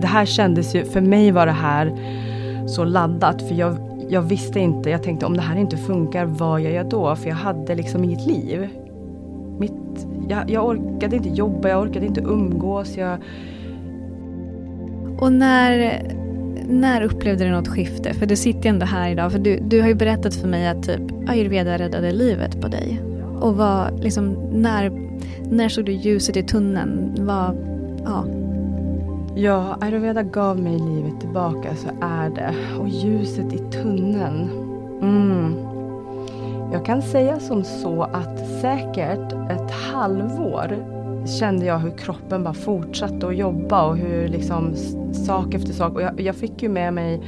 det här kändes ju, för mig var det här så laddat, för jag, jag visste inte, jag tänkte om det här inte funkar, vad gör jag då? För jag hade liksom inget liv. Mitt, jag, jag orkade inte jobba, jag orkade inte umgås. Jag... Och när, när upplevde du något skifte? För du sitter ju ändå här idag, för du, du har ju berättat för mig att typ ayurveda räddade livet på dig. Och vad, liksom, när, när såg du ljuset i tunneln? Vad, ja. Ja, ayurveda gav mig livet tillbaka, så är det. Och ljuset i tunneln. Mm. Jag kan säga som så att säkert ett halvår kände jag hur kroppen bara fortsatte att jobba och hur liksom sak efter sak. Och jag, jag fick ju med mig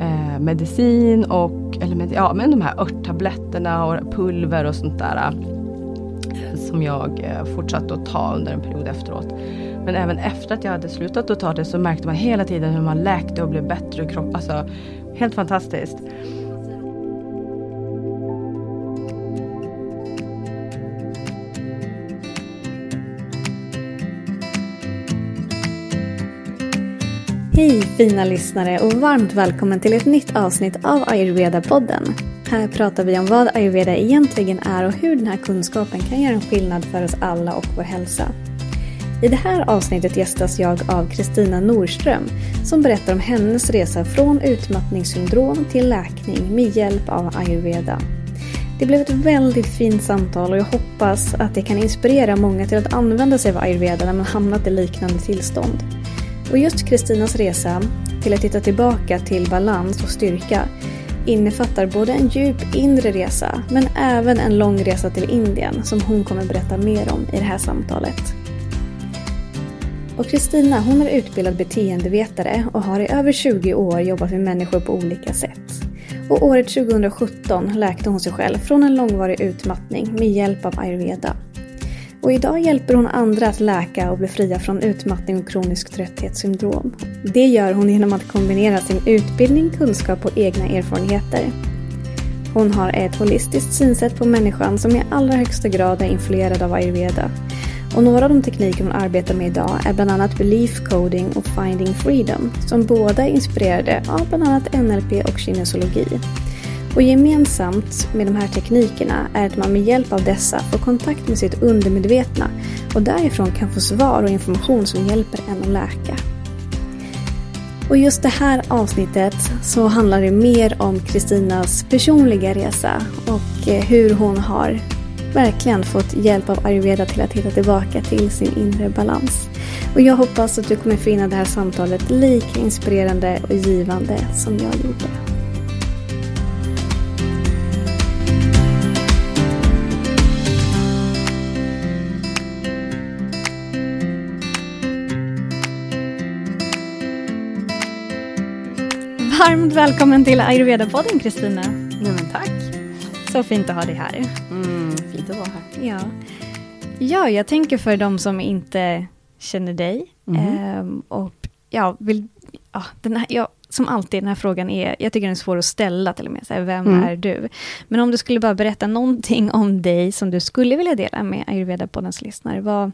eh, medicin och, eller med, ja, men de här örttabletterna och pulver och sånt där. Eh, som jag eh, fortsatte att ta under en period efteråt. Men även efter att jag hade slutat att ta det så märkte man hela tiden hur man läkte och blev bättre i kroppen. Alltså, helt fantastiskt. Hej fina lyssnare och varmt välkommen till ett nytt avsnitt av Ayurveda-podden. Här pratar vi om vad ayurveda egentligen är och hur den här kunskapen kan göra en skillnad för oss alla och vår hälsa. I det här avsnittet gästas jag av Kristina Norström som berättar om hennes resa från utmattningssyndrom till läkning med hjälp av ayurveda. Det blev ett väldigt fint samtal och jag hoppas att det kan inspirera många till att använda sig av ayurveda när man hamnat i liknande tillstånd. Och just Kristinas resa till att hitta tillbaka till balans och styrka innefattar både en djup inre resa men även en lång resa till Indien som hon kommer berätta mer om i det här samtalet. Och Kristina hon är utbildad beteendevetare och har i över 20 år jobbat med människor på olika sätt. Och året 2017 läkte hon sig själv från en långvarig utmattning med hjälp av ayurveda. Och idag hjälper hon andra att läka och bli fria från utmattning och kronisk trötthetssyndrom. Det gör hon genom att kombinera sin utbildning, kunskap och egna erfarenheter. Hon har ett holistiskt synsätt på människan som i allra högsta grad är influerad av ayurveda och några av de tekniker hon arbetar med idag är bland annat Belief Coding och Finding Freedom som båda är inspirerade av bland annat NLP och kinesologi. Och gemensamt med de här teknikerna är att man med hjälp av dessa får kontakt med sitt undermedvetna och därifrån kan få svar och information som hjälper en att läka. Och just det här avsnittet så handlar det mer om Kristinas personliga resa och eh, hur hon har verkligen fått hjälp av ayurveda till att hitta tillbaka till sin inre balans. Och jag hoppas att du kommer finna det här samtalet lika inspirerande och givande som jag gjorde. Varmt välkommen till Ayurveda-podden Kristina. Ja, tack. Så fint att ha dig här. Mm, att vara här. Ja. ja, jag tänker för de som inte känner dig. Mm. ehm, och ja, vill, ja, den här, ja, som alltid, den här frågan är, jag tycker den är svår att ställa till och med. Så här, vem Mm. är du? Men om du skulle bara berätta någonting om dig som du skulle vilja dela med Ayurveda-poddens lyssnare. Vad,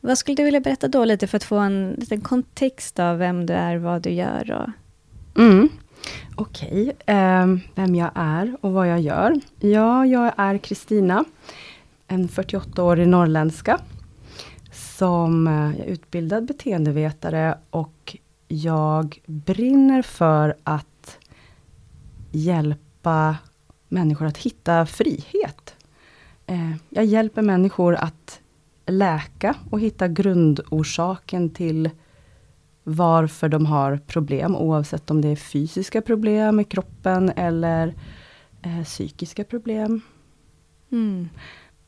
vad skulle du vilja berätta då lite för att få en liten kontext av vem du är, vad du gör? Och, Mm. Okej, eh, vem jag är och vad jag gör. Ja, jag är Kristina, en 48-årig norrländska, som eh, är utbildad beteendevetare och jag brinner för att hjälpa människor att hitta frihet. Eh, jag hjälper människor att läka och hitta grundorsaken till varför de har problem, oavsett om det är fysiska problem i kroppen eller eh, psykiska problem. mm.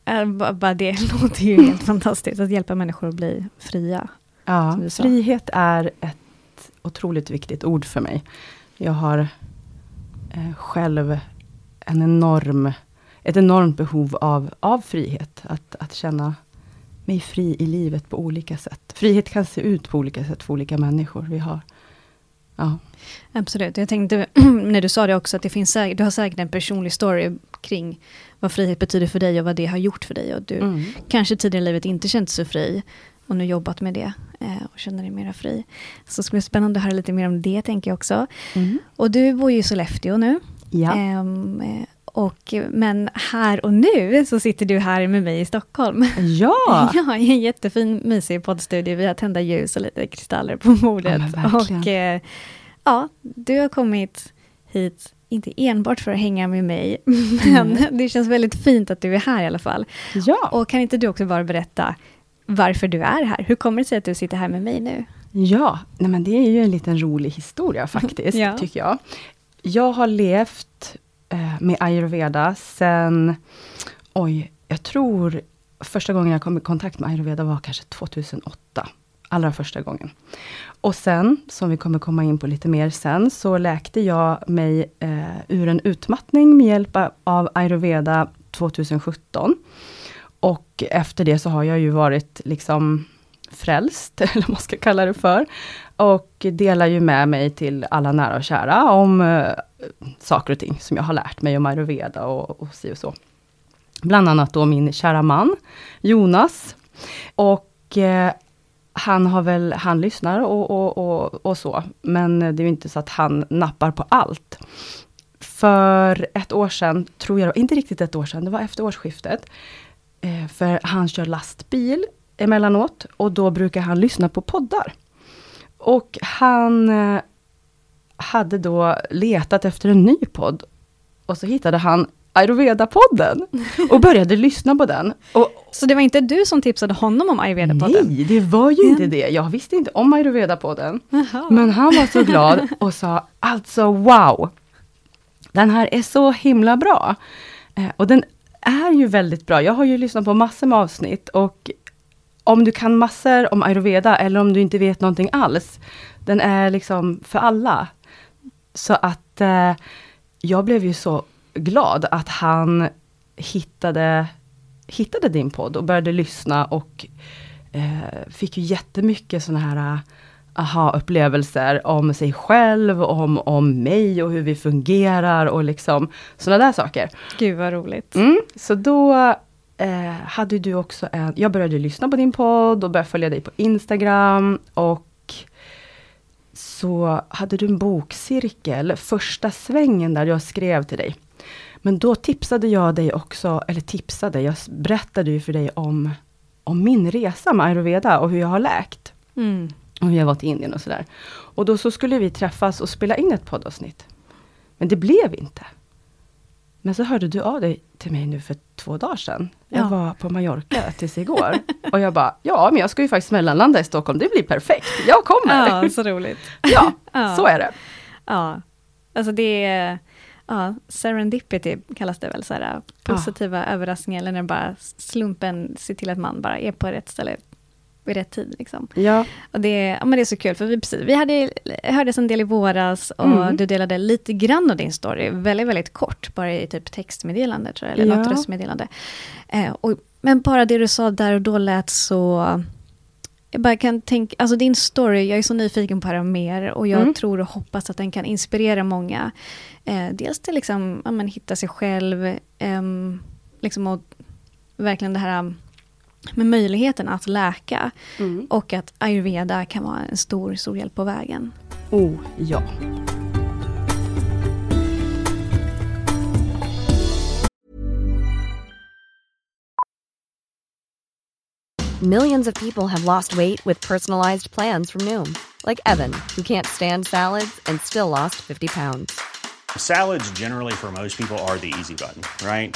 Äh, ba- bara det låter ju helt fantastiskt, att hjälpa människor att bli fria. Ja, frihet är ett otroligt viktigt ord för mig. Jag har eh, själv en enorm, ett enormt behov av, av frihet. Att, att känna mig fri i livet på olika sätt. Frihet kan se ut på olika sätt för olika människor. Vi har, ja. Absolut. Jag tänkte när du sa det också, att det finns, du har säkert en personlig story kring vad frihet betyder för dig och vad det har gjort för dig. Och du Mm. kanske tidigare i livet inte känt så fri. och nu jobbat med det eh, och känner dig mera fri. Så det ska bli spännande att höra lite mer om det, tänker jag också. Mm. Och du bor ju i Sollefteå nu. Ja. Och, men här och nu så sitter du här med mig i Stockholm. Ja! Ja, i en jättefin mysig poddstudio. Vi har tända ljus och lite kristaller på bordet. Ja, och eh, ja, du har kommit hit, inte enbart för att hänga med mig, men Mm. det känns väldigt fint att du är här i alla fall. ja. Och kan inte du också bara berätta varför du är här? Hur kommer det sig att du sitter här med mig nu? Ja, nej men det är ju en liten rolig historia faktiskt, Ja. tycker jag. Jag har levt Eh, med ayurveda sen, oj, jag tror första gången jag kom i kontakt med ayurveda var kanske 2008. Allra första gången. Och sen, som vi kommer komma in på lite mer sen, så läkte jag mig eh, ur en utmattning med hjälp av ayurveda 2017. Och efter det så har jag ju varit liksom frälst, eller vad man ska kalla det för. Och delar ju med mig till alla nära och kära om eh, saker och ting som jag har lärt mig om ayurveda och, och si och så. Bland annat då min kära man, Jonas. Och eh, han har väl, han lyssnar och, och, och, och så, men det är ju inte så att han nappar på allt. För ett år sedan, tror jag, inte riktigt ett år sedan, det var efter årsskiftet, eh, för han kör lastbil emellanåt och då brukar han lyssna på poddar. Och han eh, hade då letat efter en ny podd och så hittade han Ayurveda-podden och började lyssna på den. Och Så det var inte du som tipsade honom om Ayurveda-podden? nej, det var ju inte det. Jag visste inte om Ayurveda-podden. Jaha. Men han var så glad och sa alltså wow! Den här är så himla bra. Eh, och den är ju väldigt bra. Jag har ju lyssnat på massor med avsnitt och om du kan massor om ayurveda eller om du inte vet någonting alls, den är liksom för alla. Så att eh, jag blev ju så glad att han hittade, hittade din podd och började lyssna och eh, fick ju jättemycket sådana här aha-upplevelser om sig själv, om, om mig och hur vi fungerar och liksom sådana där saker. Gud vad roligt. Mm, så då eh, hade du också en, jag började lyssna på din podd och började följa dig på Instagram och så hade du en bokcirkel, första svängen där jag skrev till dig. Men då tipsade jag dig också, eller tipsade, jag berättade ju för dig om, om min resa med ayurveda och hur jag har läkt. Mm. Och hur jag var till Indien och sådär. Och då så skulle vi träffas och spela in ett poddavsnitt. Men det blev inte. Men så hörde du av dig till mig nu för två dagar sedan. Jag Ja. var på Mallorca tills igår. Och jag bara, ja men jag ska ju faktiskt mellanlanda i Stockholm, det blir perfekt. Jag kommer! Ja, så roligt. Ja, Ja. så är det. Ja, alltså det är ja, serendipity kallas det väl, så här, positiva överraskningar, eller när bara slumpen ser till att man bara är på rätt ställe vid rätt tid. Liksom. Ja, Och det, ja, men det är så kul, för vi, precis, vi hade, hördes en del i våras och Mm. du delade lite grann av din story, väldigt, väldigt kort, bara i typ textmeddelande tror jag, eller något Ja. röstmeddelande. Eh, och, men bara det du sa där och då lät så... Jag bara kan tänka, alltså din story, jag är så nyfiken på att höra mer och jag Mm. tror och hoppas att den kan inspirera många. Eh, dels till liksom, ja, men, hitta sig själv, ehm, liksom och verkligen det här med möjligheten att läka. mm. Och att ayurveda kan vara en stor, stor hjälp på vägen. oh ja. Millions of people have lost weight with personalized plans from Noom, like Evan, who can't stand salads and still lost 50 pounds. Salads, generally, for most people, are the easy button, right?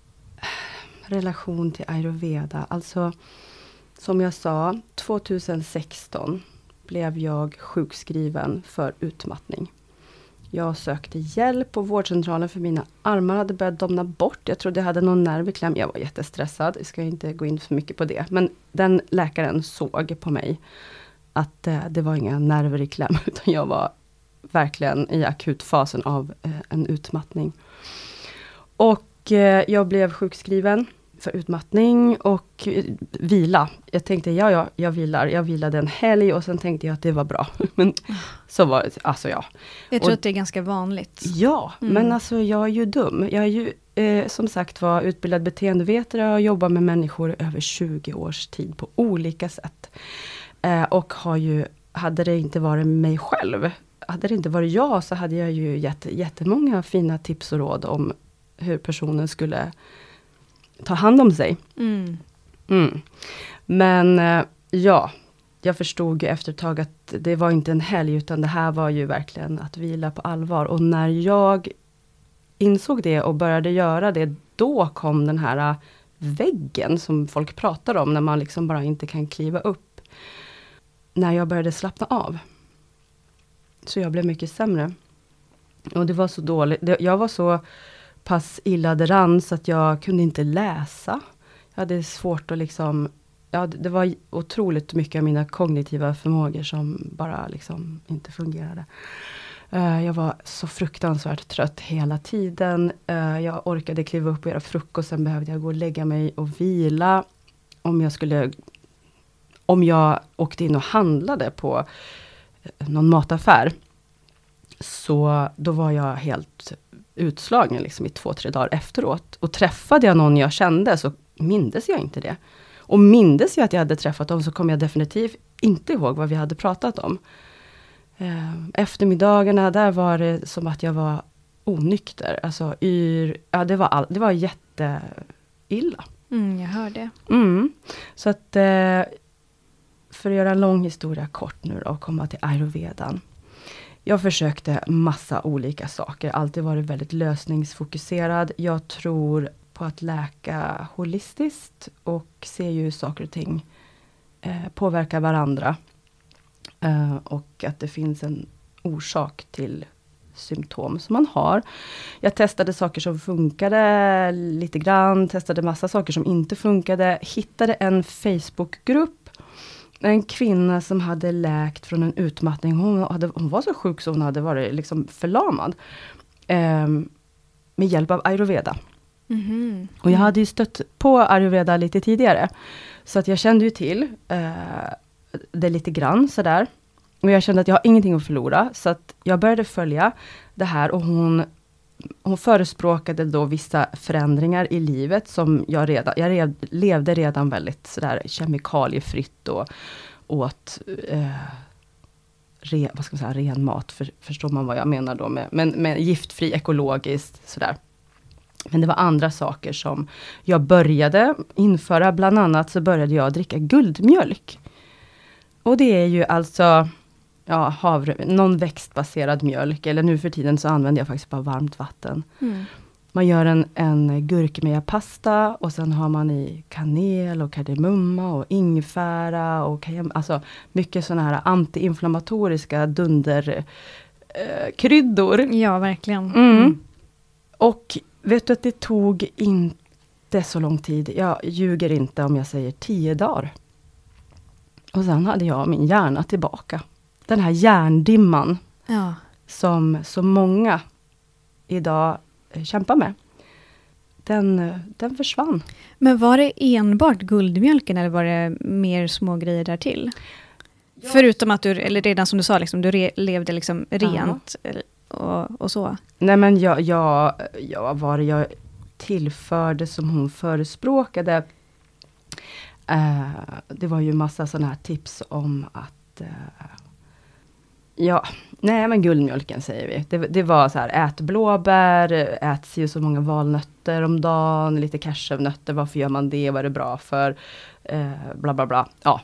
relation till ayurveda, alltså som jag sa, 2016 blev jag sjukskriven för utmattning. Jag sökte hjälp på vårdcentralen för mina armar hade börjat domna bort. Jag trodde jag hade någon nerv i kläm. Jag var jättestressad. Jag ska inte gå in för mycket på det. Men den läkaren såg på mig att eh, det var inga nerver i kläm. Utan jag var verkligen i akutfasen av eh, en utmattning. Och eh, jag blev sjukskriven för utmattning och eh, vila. Jag tänkte, ja, ja, jag vilar. Jag vilade en helg och sen tänkte jag att det var bra. Men så var det, alltså ja. Jag tror Och- att det är ganska vanligt. Ja, Mm. men alltså jag är ju dum. Jag är ju eh, som sagt var utbildad beteendevetare och jobbar med människor över 20 års tid på olika sätt. Eh, och har ju, hade det inte varit mig själv, hade det inte varit jag så hade jag ju gett jättemånga fina tips och råd om hur personen skulle ta hand om sig. Mm. Mm. Men eh, ja, jag förstod ju efter ett tag att det var inte en helg, utan det här var ju verkligen att vila på allvar. Och när jag insåg det och började göra det, då kom den här eh, väggen som folk pratar om, när man liksom bara inte kan kliva upp. När jag började slappna av. Så jag blev mycket sämre. Och det var så dåligt. Jag var så pass illa däran så att jag kunde inte läsa. Jag hade svårt att liksom, ja det var otroligt mycket av mina kognitiva förmågor som bara liksom inte fungerade. Eh, jag var så fruktansvärt trött hela tiden. Eh, jag orkade kliva upp och göra frukost, sen behövde jag gå och lägga mig och vila. Om jag skulle, om jag åkte in och handlade på eh, någon mataffär, så då var jag helt utslagen liksom i två, tre dagar efteråt. Och träffade jag någon jag kände så mindes jag inte det. Och mindes jag att jag hade träffat dem så kom jag definitivt inte ihåg vad vi hade pratat om. Eh, eftermiddagarna, där var det som att jag var onykter. Alltså yr, ja det var, all, det var jätteilla. Mm, jag hör det. Mm. Så att, eh, för att göra en lång historia kort nu då, och komma till ayurvedan. Jag försökte massa olika saker, alltid varit väldigt lösningsfokuserad. Jag tror på att läka holistiskt och ser ju hur saker och ting eh, påverkar varandra. Eh, och att det finns en orsak till symptom som man har. Jag testade saker som funkade lite grann, testade massa saker som inte funkade. Hittade en Facebookgrupp. En kvinna som hade läkt från en utmattning. Hon, hade, hon var så sjuk så hon hade varit liksom förlamad. Ehm, med hjälp av ayurveda. Mhm. Och jag hade ju stött på ayurveda lite tidigare. Så att jag kände ju till eh, det lite grann sådär. Och jag kände att jag har ingenting att förlora. Så att jag började följa det här och hon, hon förespråkade då vissa förändringar i livet som jag redan, jag rev, levde redan väldigt sådär kemikaliefritt och åt eh, re, vad ska man säga, ren mat, för, förstår man vad jag menar då med, men, men giftfri, ekologiskt sådär. Men det var andra saker som jag började införa. Bland annat så började jag dricka guldmjölk. Och det är ju alltså ja, havre, någon växtbaserad mjölk. Eller nu för tiden så använder jag faktiskt bara varmt vatten. Mm. Man gör en, en gurkmejapasta och sen har man i kanel och kardemumma och ingefära och alltså mycket sådana här antiinflammatoriska dunder eh. Ja, verkligen. Mm. Och vet du att det tog inte så lång tid. Jag ljuger inte om jag säger tio dagar. Och sen hade jag min hjärna tillbaka. Den här hjärndimman Ja. som så många idag eh, kämpar med. Den, eh, den försvann. Men var det enbart guldmjölken eller var det mer små grejer där till? Förutom att du, eller redan som du sa, liksom, du re, levde liksom rent eller- och, och så. Nej men jag, jag, jag, var det jag tillförde som hon förespråkade? Eh, det var ju massa sådana här tips om att eh, Ja, nej men guldmjölken säger vi. Det, det var så här, ät blåbär, ät si så många valnötter om dagen, lite cashewnötter, varför gör man det, vad är det bra för? Eh, bla bla bla. Ja,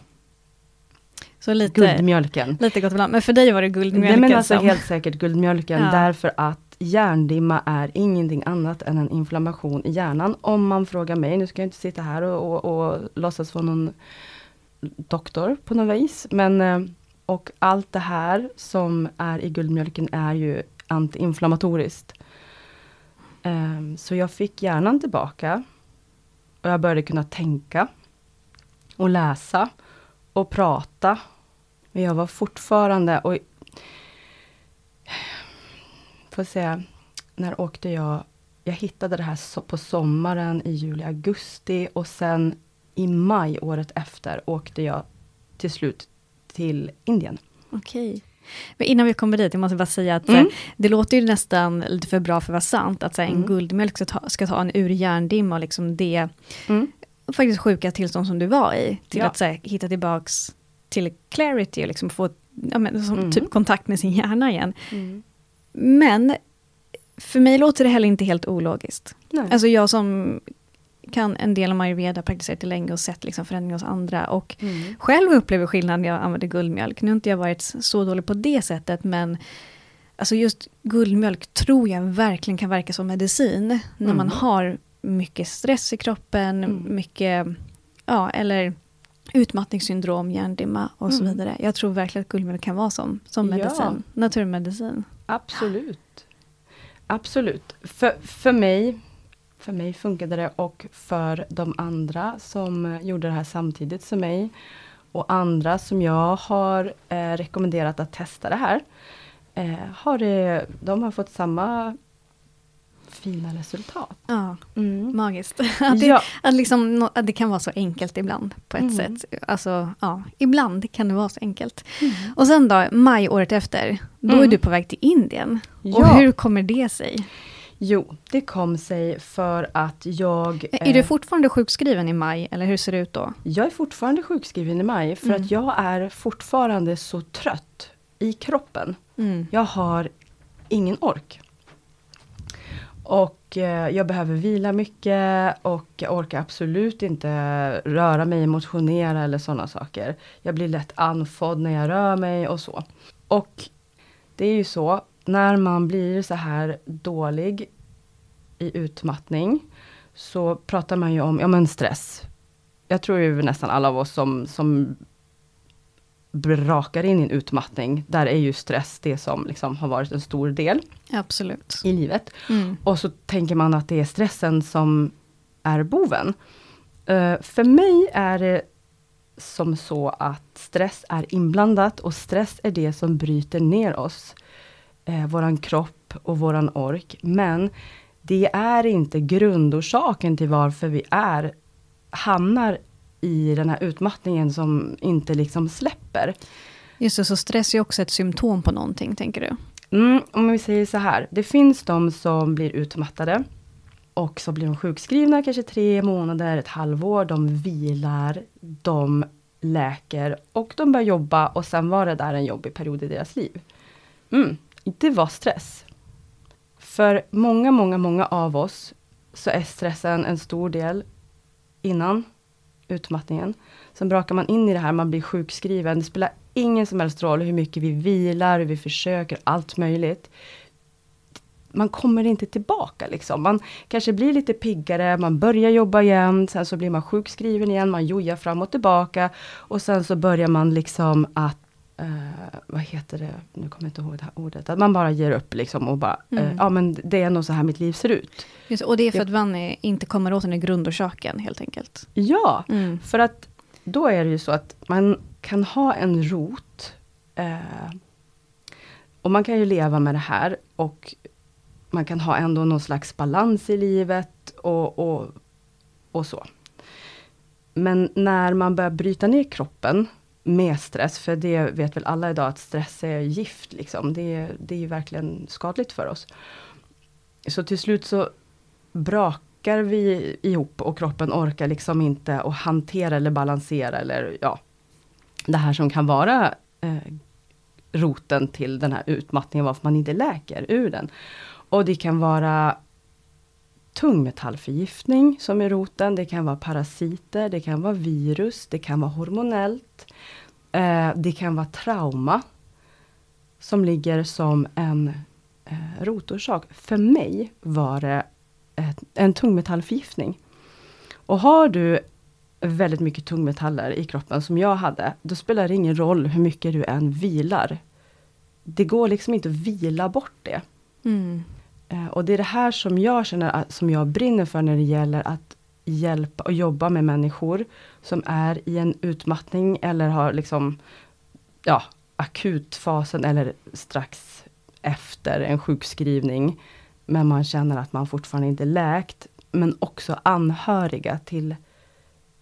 Så lite, guldmjölken. lite gott ibland. Men för dig var det guldmjölken Nej men alltså som... helt säkert guldmjölken, Ja. därför att hjärndimma är ingenting annat än en inflammation i hjärnan. Om man frågar mig, nu ska jag inte sitta här och, och, och låtsas vara någon doktor på något vis. Men, eh, och allt det här som är i guldmjölken är ju antiinflammatoriskt. Um, så jag fick hjärnan tillbaka. Och jag började kunna tänka. Och läsa. Och prata. Men jag var fortfarande, och får säga, när åkte jag? Jag hittade det här på sommaren i juli, augusti och sen i maj året efter åkte jag till slut till Indien. Okej. Men innan vi kommer dit, jag måste bara säga att mm. det låter ju nästan lite för bra för att vara sant, att så här, en mm. guldmjölk ska ta, ska ta en ur hjärndimma och liksom det mm. faktiskt sjuka tillstånd som du var i, till ja. att så här, hitta tillbaks till clarity och liksom få ja, men, som, mm. typ kontakt med sin hjärna igen. Mm. Men för mig låter det heller inte helt ologiskt. Nej. Alltså jag som kan en del av ayurveda praktiserat det länge och sett liksom förändringar hos andra. Och mm. själv upplever skillnad när jag använder guldmjölk. Nu har inte jag varit så dålig på det sättet, men alltså just guldmjölk tror jag verkligen kan verka som medicin. Mm. När man har mycket stress i kroppen, mm. mycket, ja, eller utmattningssyndrom, hjärndimma och så mm. vidare. Jag tror verkligen att guldmjölk kan vara som, som medicin, ja. naturmedicin. Absolut. Absolut. För, för mig för mig funkade det och för de andra som gjorde det här samtidigt som mig och andra som jag har eh, rekommenderat att testa det här. Eh, har det, de har fått samma fina resultat. Ja, mm. magiskt. Att, det, ja. att, liksom, att det kan vara så enkelt ibland på ett mm. sätt. Alltså, ja, ibland kan det vara så enkelt. Mm. Och sen då, maj året efter, då är mm. du på väg till Indien. Ja. Och hur kommer det sig? Jo, det kom sig för att jag... Är du eh, fortfarande sjukskriven i maj, eller hur ser det ut då? Jag är fortfarande sjukskriven i maj, för mm. att jag är fortfarande så trött i kroppen. Mm. Jag har ingen ork. Och eh, jag behöver vila mycket och jag orkar absolut inte röra mig, motionera eller sådana saker. Jag blir lätt andfådd när jag rör mig och så. Och det är ju så, när man blir så här dålig i utmattning så pratar man ju om ja, men stress. Jag tror ju nästan alla av oss som, som brakar in i en utmattning, där är ju stress det som liksom har varit en stor del Absolut. i livet. Mm. Och så tänker man att det är stressen som är boven. Uh, för mig är det som så att stress är inblandat och stress är det som bryter ner oss eh, våran kropp och våran ork. Men det är inte grundorsaken till varför vi är, hamnar i den här utmattningen som inte liksom släpper. Just det, så stress är också ett symptom på någonting, tänker du? Mm, om vi säger så här, det finns de som blir utmattade och så blir de sjukskrivna kanske tre månader, ett halvår, de vilar, de läker och de börjar jobba och sen var det där en jobbig period i deras liv. Mm det var stress. För många, många, många av oss så är stressen en stor del innan utmattningen. Sen brakar man in i det här, man blir sjukskriven. Det spelar ingen som helst roll hur mycket vi vilar, hur vi försöker, allt möjligt. Man kommer inte tillbaka liksom. Man kanske blir lite piggare, man börjar jobba igen, sen så blir man sjukskriven igen, man jojar fram och tillbaka. Och sen så börjar man liksom att Uh, vad heter det, nu kommer jag inte ihåg det här ordet, att man bara ger upp liksom och bara, mm. uh, ja men det är nog så här mitt liv ser ut. Just, och det är för att man inte kommer åt den här grundorsaken helt enkelt. Ja, mm. för att då är det ju så att man kan ha en rot, uh, och man kan ju leva med det här och man kan ha ändå någon slags balans i livet och, och, och så. Men när man börjar bryta ner kroppen med stress, för det vet väl alla idag att stress är gift. Liksom. Det, det är ju verkligen skadligt för oss. Så till slut så brakar vi ihop och kroppen orkar liksom inte att hantera eller balansera eller ja, det här som kan vara eh, roten till den här utmattningen, varför man inte läker ur den. Och det kan vara tungmetallförgiftning som är roten. Det kan vara parasiter, det kan vara virus, det kan vara hormonellt. Eh, det kan vara trauma som ligger som en eh, rotorsak. För mig var det ett, en tungmetallförgiftning. Och har du väldigt mycket tungmetaller i kroppen som jag hade, då spelar det ingen roll hur mycket du än vilar. Det går liksom inte att vila bort det. Mm. Och det är det här som jag känner, att- som jag brinner för när det gäller att hjälpa och jobba med människor som är i en utmattning eller har liksom, ja, akutfasen eller strax efter en sjukskrivning. Men man känner att man fortfarande inte läkt. Men också anhöriga till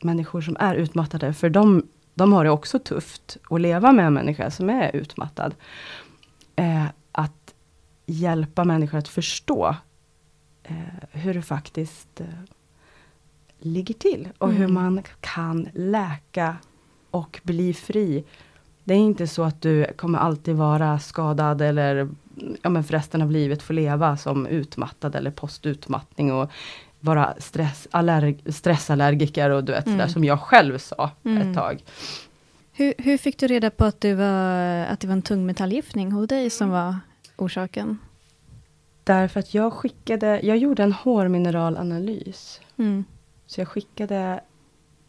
människor som är utmattade. För de, de har det också tufft att leva med en människa som är utmattad. Eh, hjälpa människor att förstå eh, hur det faktiskt eh, ligger till. Och hur Mm. man kan läka och bli fri. Det är inte så att du kommer alltid vara skadad eller ja, men för resten av livet få leva som utmattad eller postutmattning och vara stress, allerg, stressallergiker och du vet Mm. sådär som jag själv sa Mm. ett tag. Hur, hur fick du reda på att, du var, att det var en tungmetallgifting hos dig som var orsaken? Därför att jag skickade, jag gjorde en hårmineralanalys. Mm. Så jag skickade,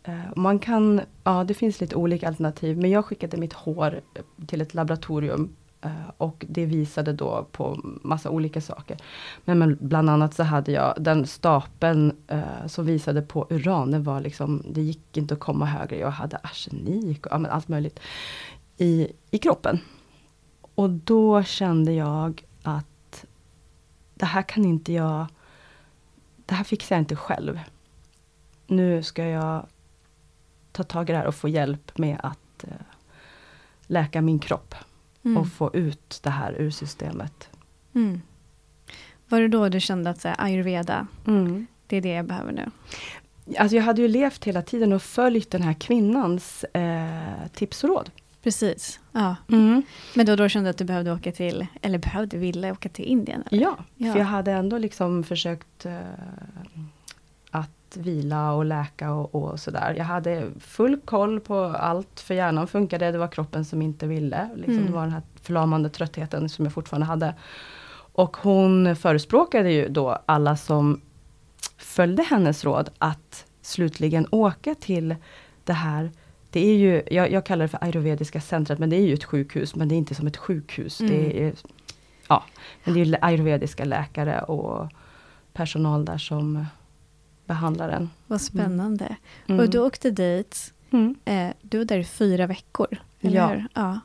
eh, man kan, ja det finns lite olika alternativ, men jag skickade mitt hår till ett laboratorium eh, och det visade då på massa olika saker. Men, bland annat så hade jag den stapeln eh, som visade på uran, det var liksom, det gick inte att komma högre. Jag hade arsenik och ja, men allt möjligt i, i kroppen. Och då kände jag att det här kan inte jag, det här fixar jag inte själv nu ska jag ta tag i det här och få hjälp med att eh, läka min kropp Mm. och få ut det här ur systemet. Mm. Var det då du kände att så här, ayurveda, det är det jag behöver nu? Alltså jag hade ju levt hela tiden och följt den här kvinnans eh, tips och råd. Precis. Ja. Men då, då kände du att du behövde åka till, eller behövde, ville åka till Indien? Eller? Ja, Ja. för jag hade ändå liksom försökt eh, att vila och läka och, och sådär. Jag hade full koll på allt, för hjärnan funkade, det var kroppen som inte ville. Liksom, Mm. Det var den här förlamande tröttheten som jag fortfarande hade. Och hon förespråkade ju då alla som följde hennes råd att slutligen åka till det här det är ju, jag, jag kallar det för ayurvediska centret, men det är ju ett sjukhus, men det är inte som ett sjukhus. Mm. Det är, ja, men det är ayurvediska läkare och personal där som behandlar den. Vad spännande. Mm. Och du åkte dit, Mm. eh, du var där i fyra veckor, eller Ja. hur? Ja.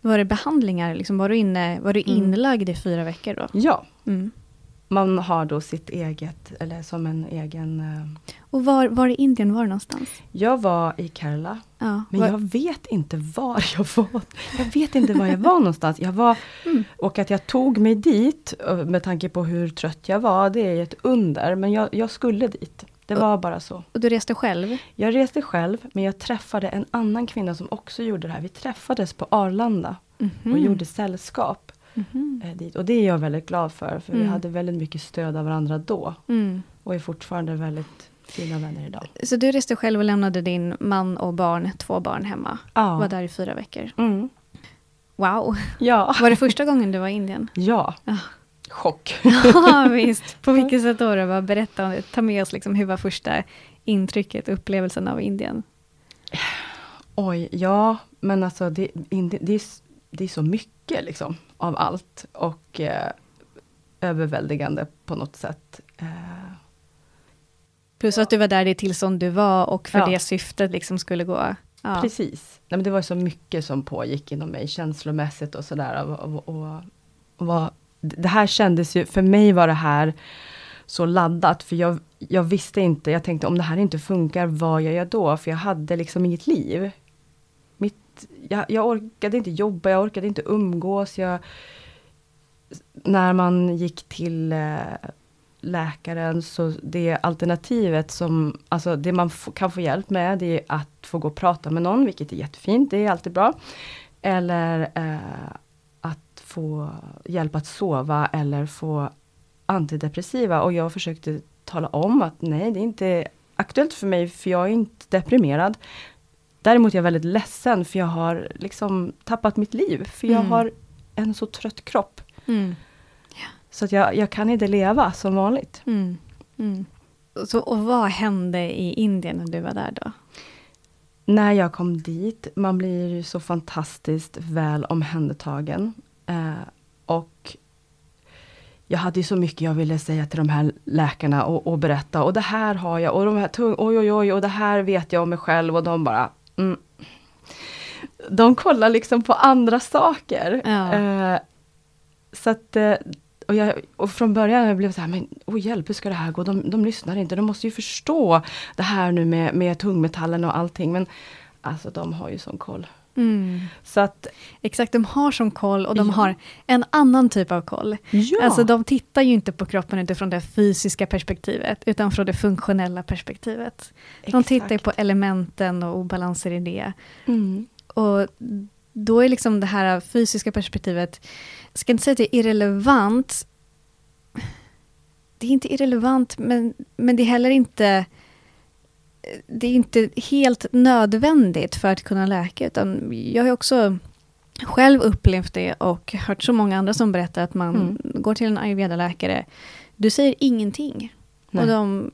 Var det behandlingar, liksom, var, du inne, var du Mm. inlagd i fyra veckor då? Ja, Mm. Man har då sitt eget, eller som en egen... eh, Och var, var i Indien var du någonstans? Jag var i Kerala, Ja. men var, jag vet inte var jag var. Jag vet inte var jag var någonstans. Jag var, Mm. och att jag tog mig dit, eh, med tanke på hur trött jag var, det är ett under. Men jag, jag skulle dit. Det var bara så. Och du reste själv? Jag reste själv, men jag träffade en annan kvinna som också gjorde det här. Vi träffades på Arlanda och Mhm. gjorde sällskap Eh, dit. Och det är jag väldigt glad för, för vi Mm. hade väldigt mycket stöd av varandra då. Mm. Och är fortfarande väldigt fina vänner idag. Så du reste själv och lämnade din man och barn, två barn hemma. Ja. Var där i fyra veckor. Mm. Wow! Ja. Var det första gången du var i Indien? ja. Ja. Chock. Ja, visst. På vilket sätt då? då? Berätta, ta med oss liksom, hur var första intrycket, upplevelsen av Indien? Oj, ja, men alltså det, det, det, är, det är så mycket liksom av allt. Och eh, överväldigande på något sätt. Eh, Plus att du var där det tillstånd du var och för Ja. det syftet liksom skulle gå. Ja. Precis. Nej, men det var så mycket som pågick inom mig känslomässigt och sådär. Och, och, och, och det här kändes ju, för mig var det här så laddat. För jag, jag visste inte, jag tänkte om det här inte funkar, vad gör jag då? För jag hade liksom inget liv. Jag, jag orkade inte jobba, jag orkade inte umgås. Jag, när man gick till eh, läkaren så det alternativet som, alltså det man kan få hjälp med det är att få gå och prata med någon, vilket är jättefint, det är alltid bra. Eller eh, att få hjälp att sova eller få antidepressiva. Och jag försökte tala om att nej, det är inte aktuellt för mig, för jag är inte deprimerad. Däremot är jag väldigt ledsen, för jag har liksom tappat mitt liv. För jag Mm. har en så trött kropp. Mm. Så att jag, jag kan inte leva som vanligt. Mm. Mm. Så, och vad hände i Indien när du var där då? När jag kom dit, man blir ju så fantastiskt väl omhändertagen. Eh, och jag hade ju så mycket jag ville säga till de här läkarna och, och berätta. Och det här har jag och de här tung, oj oj oj och det här vet jag om mig själv och de bara mm. De kollar liksom på andra saker. Ja. Eh, så att eh, och, jag, och från början jag blev så här, men oh hjälp, hur ska det här gå? De, de lyssnar inte, de måste ju förstå det här nu med, med tungmetallen och allting. Men alltså de har ju sån koll. Mm. Så att, Exakt, de har som koll och de Ja. har en annan typ av koll. ja. Alltså de tittar ju inte på kroppen utifrån det fysiska perspektivet, utan från det funktionella perspektivet. De Exakt. tittar ju på elementen och obalanser i det. Mm. Och då är liksom det här fysiska perspektivet, jag ska inte säga att det är irrelevant. Det är inte irrelevant, men, men det är heller inte det är inte helt nödvändigt för att kunna läka, utan jag har också själv upplevt det och hört så många andra som berättar att man Mm. går till en ayurveda-läkare, du säger ingenting. Nej. Och de,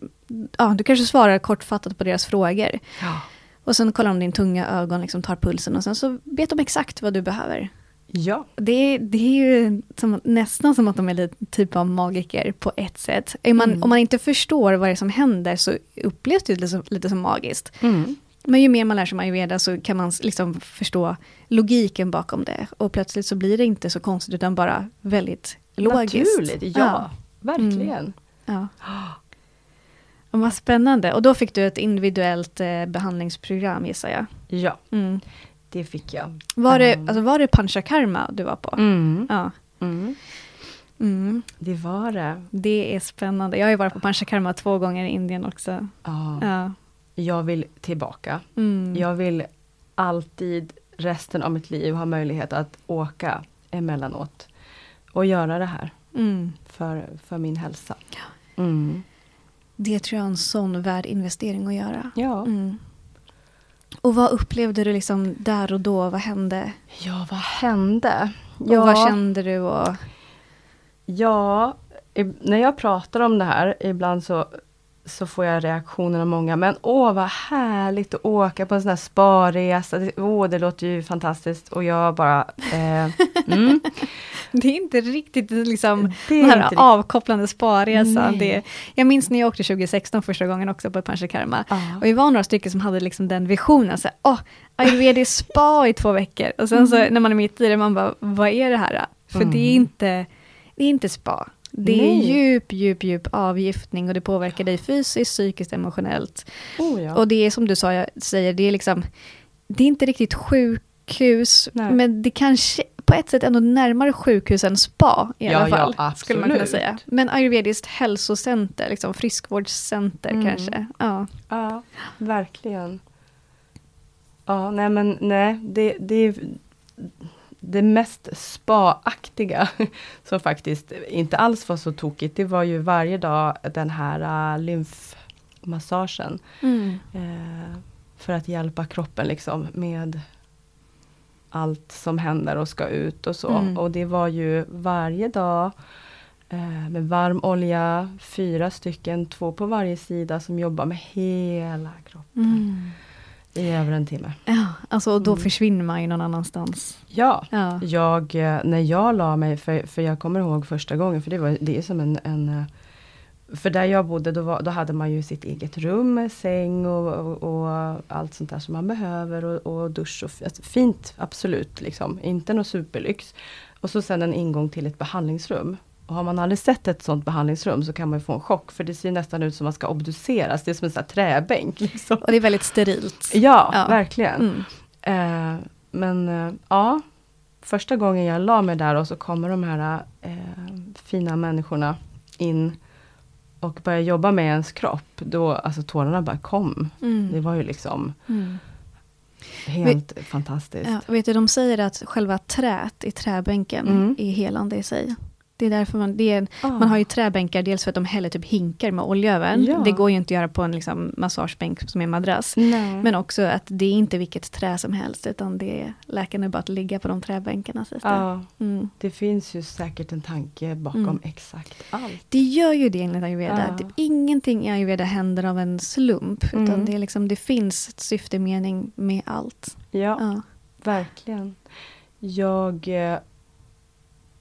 ja, du kanske svarar kortfattat på deras frågor. Ja. Och sen kollar de din tunga ögon, liksom tar pulsen och sen så vet de exakt vad du behöver. Ja. Det, det är ju som, nästan som att de är lite typ av magiker på ett sätt. Man, Mm. Om man inte förstår vad det är som händer så upplevs det lite som, lite som magiskt. Mm. Men ju mer man lär sig om ayurveda så kan man liksom förstå logiken bakom det. Och plötsligt så blir det inte så konstigt utan bara väldigt logiskt. Naturligt, ja. Verkligen. Ja. Och vad spännande. Och då fick du ett individuellt eh, behandlingsprogram gissar jag. Ja, Mm. Det fick jag. Var, det, Mm. alltså var det panchakarma du var på? Mm. Ja. Mm. Mm. Det var det. Det är spännande. Jag har ju varit på panchakarma två gånger i Indien också. Ja. Ja. Jag vill tillbaka. Mm. Jag vill alltid resten av mitt liv ha möjlighet att åka emellanåt. Och göra det här Mm. för, för min hälsa. Mm. Det tror jag är en sån värd investering att göra. Ja. Mm. Och vad upplevde du liksom där och då? Vad hände? ja, vad hände? Och vad kände du? Och... Ja, när jag pratar om det här, ibland så, så får jag reaktioner av många. Men åh vad härligt att åka på en sån här sparresa. Åh, det låter ju fantastiskt. Och jag bara... Eh, mm, Det är inte riktigt liksom Det är den här riktigt- avkopplande sparresan. Nej. Det, jag minns när jag åkte 2016 första gången också på ett panchakarma. Ja. Och vi var några stycken som hade liksom den visionen. Så här, Åh, ayurvedisk spa i två veckor. Och sen så när man är mitt i det, man bara, vad är det här? För det är Mm. inte, det är inte spa. Det är Nej. djup, djup, djup avgiftning och det påverkar dig fysiskt, psykiskt, emotionellt. Oh, ja. Och det är som du sa, jag säger, det är liksom, det är inte riktigt sjukhus, Nej. men det kanske på ett sätt ändå närmare sjukhus än spa i Ja, alla ja, fall. skulle man kunna säga. Men ayurvediskt hälsocenter, liksom friskvårdscenter Mm. kanske. Ja. Ja, verkligen. Ja, nej men nej, det, det är det mest spa-aktiga som faktiskt inte alls var så tokigt. Det var ju varje dag den här uh, lymfmassagen. Mm. Eh, för att hjälpa kroppen liksom med allt som händer och ska ut och så. Mm. Och det var ju varje dag eh, med varm olja, fyra stycken, två på varje sida som jobbar med hela kroppen Mm. I över en timme. Ja, alltså och då Mm. försvinner man ju någon annanstans. Ja, Ja. jag, eh, när jag la mig, för, för jag kommer ihåg första gången, för det, var, det är som en, en eh, för där jag bodde då, var, då hade man ju sitt eget rum med säng och, och, och allt sånt där som man behöver och, och dusch och alltså, fint absolut liksom, inte något superlyx. Och så sen en ingång till ett behandlingsrum. Och har man aldrig sett ett sånt behandlingsrum så kan man ju få en chock för det ser nästan ut som man ska obduceras, det är som en sån här träbänk. Liksom. Och det är väldigt sterilt. Ja, Ja. verkligen. Mm. Eh, men eh, ja, första gången jag la mig där och så kommer de här eh, fina människorna in och börjar jobba med ens kropp. Då, alltså tårarna bara kom. Mm. Det var ju liksom Mm. helt fantastiskt. Ja, vet du, de säger att själva trät i träbänken Mm. är helande i sig. Det är därför man, det är, Ah. man har ju träbänkar, dels för att de häller typ hinkar med olja över. Ja. Det går ju inte att göra på en liksom, massagebänk som är madrass. Nej. Men också att det är inte vilket trä som helst, utan det är läkarna är bara att ligga på de träbänkarna. det. ja, Mm. det finns ju säkert en tanke bakom Mm. exakt allt. Det gör ju det enligt ayurveda. Ja. Typ ingenting i ayurveda händer av en slump. Utan Mm. det, är liksom, det finns ett syfte, mening med allt. Ja, Ja. verkligen. Jag, eh,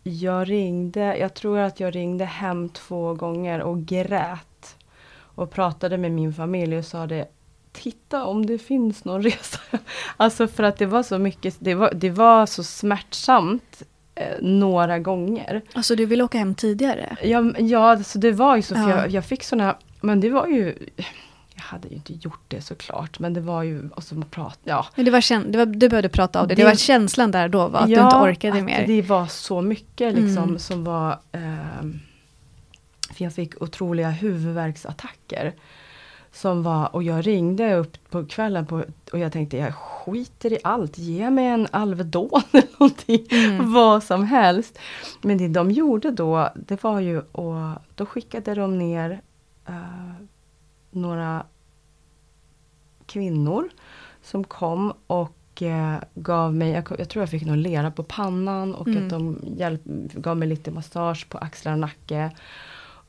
jag ringde, jag tror att jag ringde hem två gånger och grät. Och pratade med min familj och sa det, titta om det finns någon resa. alltså för att det var så mycket, det var, det var så smärtsamt eh, några gånger. Alltså du vill åka hem tidigare? Ja, ja alltså det var ju så, för Ja. jag, jag fick såna, men det var ju jag hade ju inte gjort det såklart, men det var ju, och så prat, ja. Men det var, kän- det var, du behövde prata av det. Det, Det- var känslan där då var att ja, du inte orkade att mer. det var så mycket liksom Mm. som var ehm, För jag fick otroliga huvudvärksattacker. Som var, och jag ringde upp på kvällen på, och jag tänkte jag skiter i allt, ge mig en Alvedon eller någonting. Mm. Vad som helst. Men det de gjorde då, det var ju och då skickade de ner eh, några kvinnor som kom och eh, gav mig, jag, jag tror jag fick någon lera på pannan och Mm. att de hjälp, gav mig lite massage på axlar och nacke.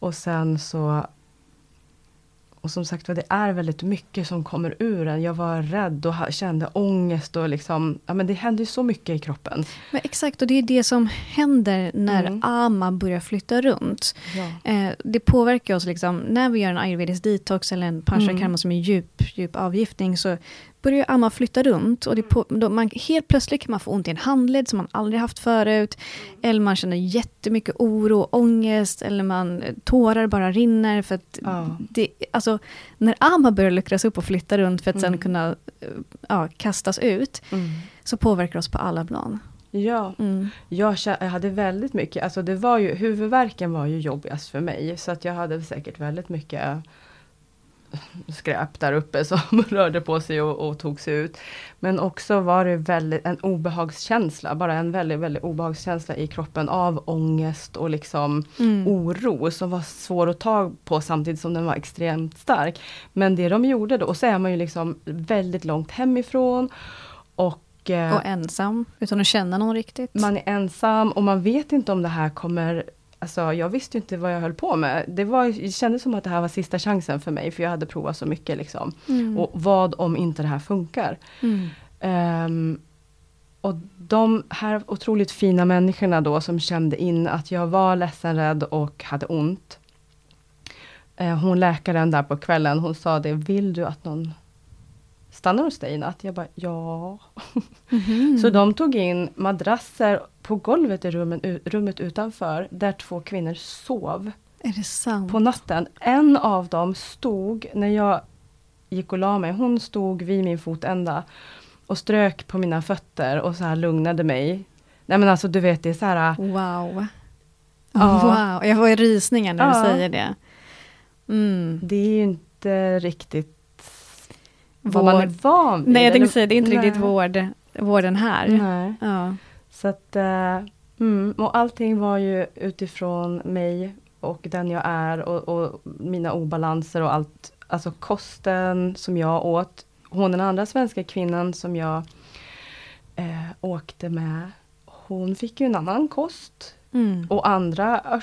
Och sen så och som sagt det är väldigt mycket som kommer ur en. Jag var rädd och kände ångest och liksom, ja men det hände ju så mycket i kroppen. Men exakt, och det är det som händer när Mm. AMA börjar flytta runt. Ja. Eh, det påverkar oss liksom, när vi gör en ayurvedisk detox eller en panchakarma Mm. som är djup, djup avgiftning så börjar AMA flytta runt och det på, då man, helt plötsligt kan man få ont i en handled som man aldrig haft förut. Eller man känner jättemycket oro, ångest eller man tårar bara rinner för att Ja. det, alltså när AMA börjar luckras upp och flytta runt för att sen Mm. kunna eh, ja, kastas ut Mm. så påverkar det oss på alla plan. Ja, Mm. jag hade väldigt mycket, alltså det var ju, huvudvärken var ju jobbigast för mig. Så att jag hade säkert väldigt mycket skräp där uppe som rörde på sig och, och tog sig ut. Men också var det väldigt, en obehagskänsla, bara en väldigt, väldigt obehagskänsla i kroppen av ångest och liksom Mm. oro som var svår att ta på samtidigt som den var extremt stark. Men det de gjorde då, och så är man ju liksom väldigt långt hemifrån och eh, Och ensam, utan att känna någon riktigt. man är ensam och man vet inte om det här kommer Alltså jag visste inte vad jag höll på med. Det, var, det kändes som att det här var sista chansen för mig för jag hade provat så mycket liksom. Mm. Och vad om inte det här funkar? Mm. Ehm, och de här otroligt fina människorna då som kände in att jag var ledsen, rädd och hade ont. Eh, hon läkaren där på kvällen, hon sa det, vill du att någon stannar hos dig i natt? Jag bara, ja. Mhm. Så de tog in madrasser på golvet i rummen, rummet utanför, där två kvinnor sov Är det sant? på natten. En av dem stod, när jag gick och la mig, hon stod vid min fotända och strök på mina fötter och så här lugnade mig. Nej men alltså du vet det är så här, Wow. Ja. Wow, jag får rysningar när Ja. du säger det. Mm. det är ju inte riktigt vad man är Vård. van vid. Nej, jag tänkte säga, det är inte Nej. riktigt vård, vården här. Nej. Ja. Så att, eh, mm, och allting var ju utifrån mig och den jag är och, och mina obalanser och allt. Alltså kosten som jag åt. Hon den andra svenska kvinnan som jag eh, åkte med. Hon fick ju en annan kost. Mm. Och andra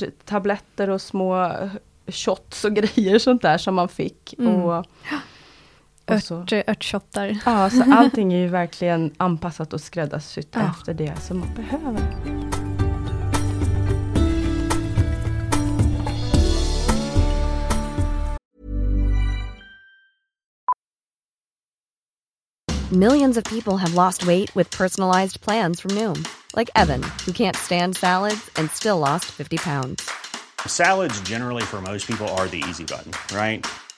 örttabletter och små shots och grejer sånt där som man fick. Mm. Och. Ört, örtshottar. Ja, så allting är ju verkligen anpassat och skräddarsytt Ja. efter det som man behöver. Millions of people have lost weight with personalized plans from Noom, like Evan, who can't stand salads and still lost 50 pounds. Salads, generally, for most people, are the easy button, right?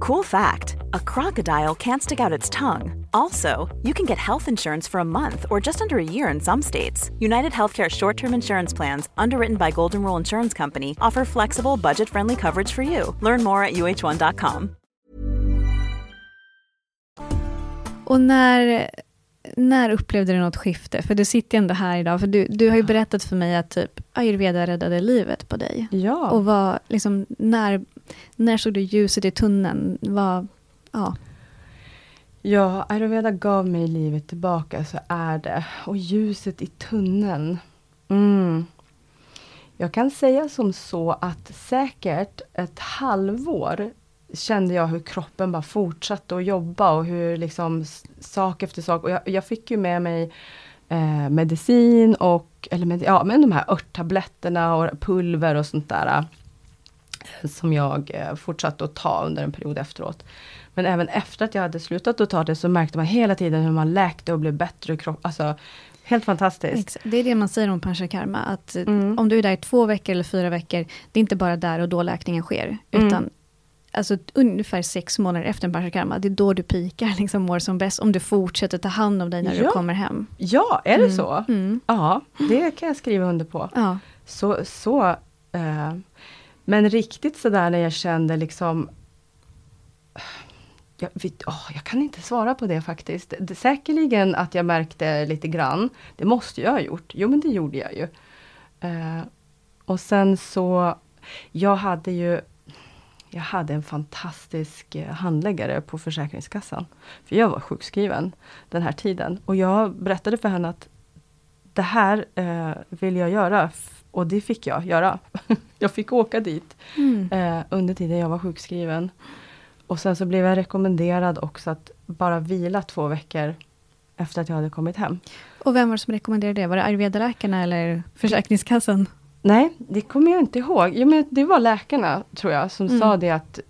Cool fact a crocodile can't stick out its tongue. Also, you can get health insurance for a month or just under a year in some states. United Healthcare short term insurance plans, underwritten by Golden Rule Insurance Company, offer flexible, budget friendly coverage for you. Learn more at uh1.com. Och när, när upplevde du något skifte? För du sitter ju ändå här idag. För du, du har ju berättat för mig att typ ayurveda räddade livet på dig. Ja, Och vad, liksom, när, när såg du ljuset i tunneln? Vad, ja. Ja, ayurveda gav mig livet tillbaka, så är det. Och ljuset i tunneln. Mm. Jag kan säga som så att säkert ett halvår kände jag hur kroppen bara fortsatte att jobba och hur liksom sak efter sak. Och jag, jag fick ju med mig eh, medicin och, eller med, ja, men de här örttabletterna och pulver och sånt där. Eh, som jag eh, fortsatte att ta under en period efteråt. Men även efter att jag hade slutat att ta det så märkte man hela tiden hur man läkte och blev bättre i kroppen. Alltså, helt fantastiskt. Det är det man säger om panchakarma, att mm. om du är där i två veckor eller fyra veckor, det är inte bara där och då läkningen sker, mm. utan alltså ungefär sex månader efter en panchakarma, det är då du pikar, liksom mår som bäst, om du fortsätter ta hand om dig när ja. du kommer hem. Ja, är det mm. så? Mm. Ja, det kan jag skriva under på. Ja. Så, så eh, men riktigt sådär när jag kände liksom jag, oh, jag kan inte svara på det faktiskt. Det, säkerligen att jag märkte lite grann. Det måste jag ha gjort. Jo men det gjorde jag ju. Eh, och sen så, jag hade ju jag hade en fantastisk eh, handläggare på Försäkringskassan. För jag var sjukskriven den här tiden. Och jag berättade för henne att det här eh, vill jag göra. Och det fick jag göra. jag fick åka dit mm. eh, under tiden jag var sjukskriven. Och sen så blev jag rekommenderad också att bara vila två veckor efter att jag hade kommit hem. Och vem var det som rekommenderade det? Var det ayurveda-läkarna eller Försäkringskassan? Nej, det kommer jag inte ihåg. Jo, men det var läkarna, tror jag, som mm. sa det att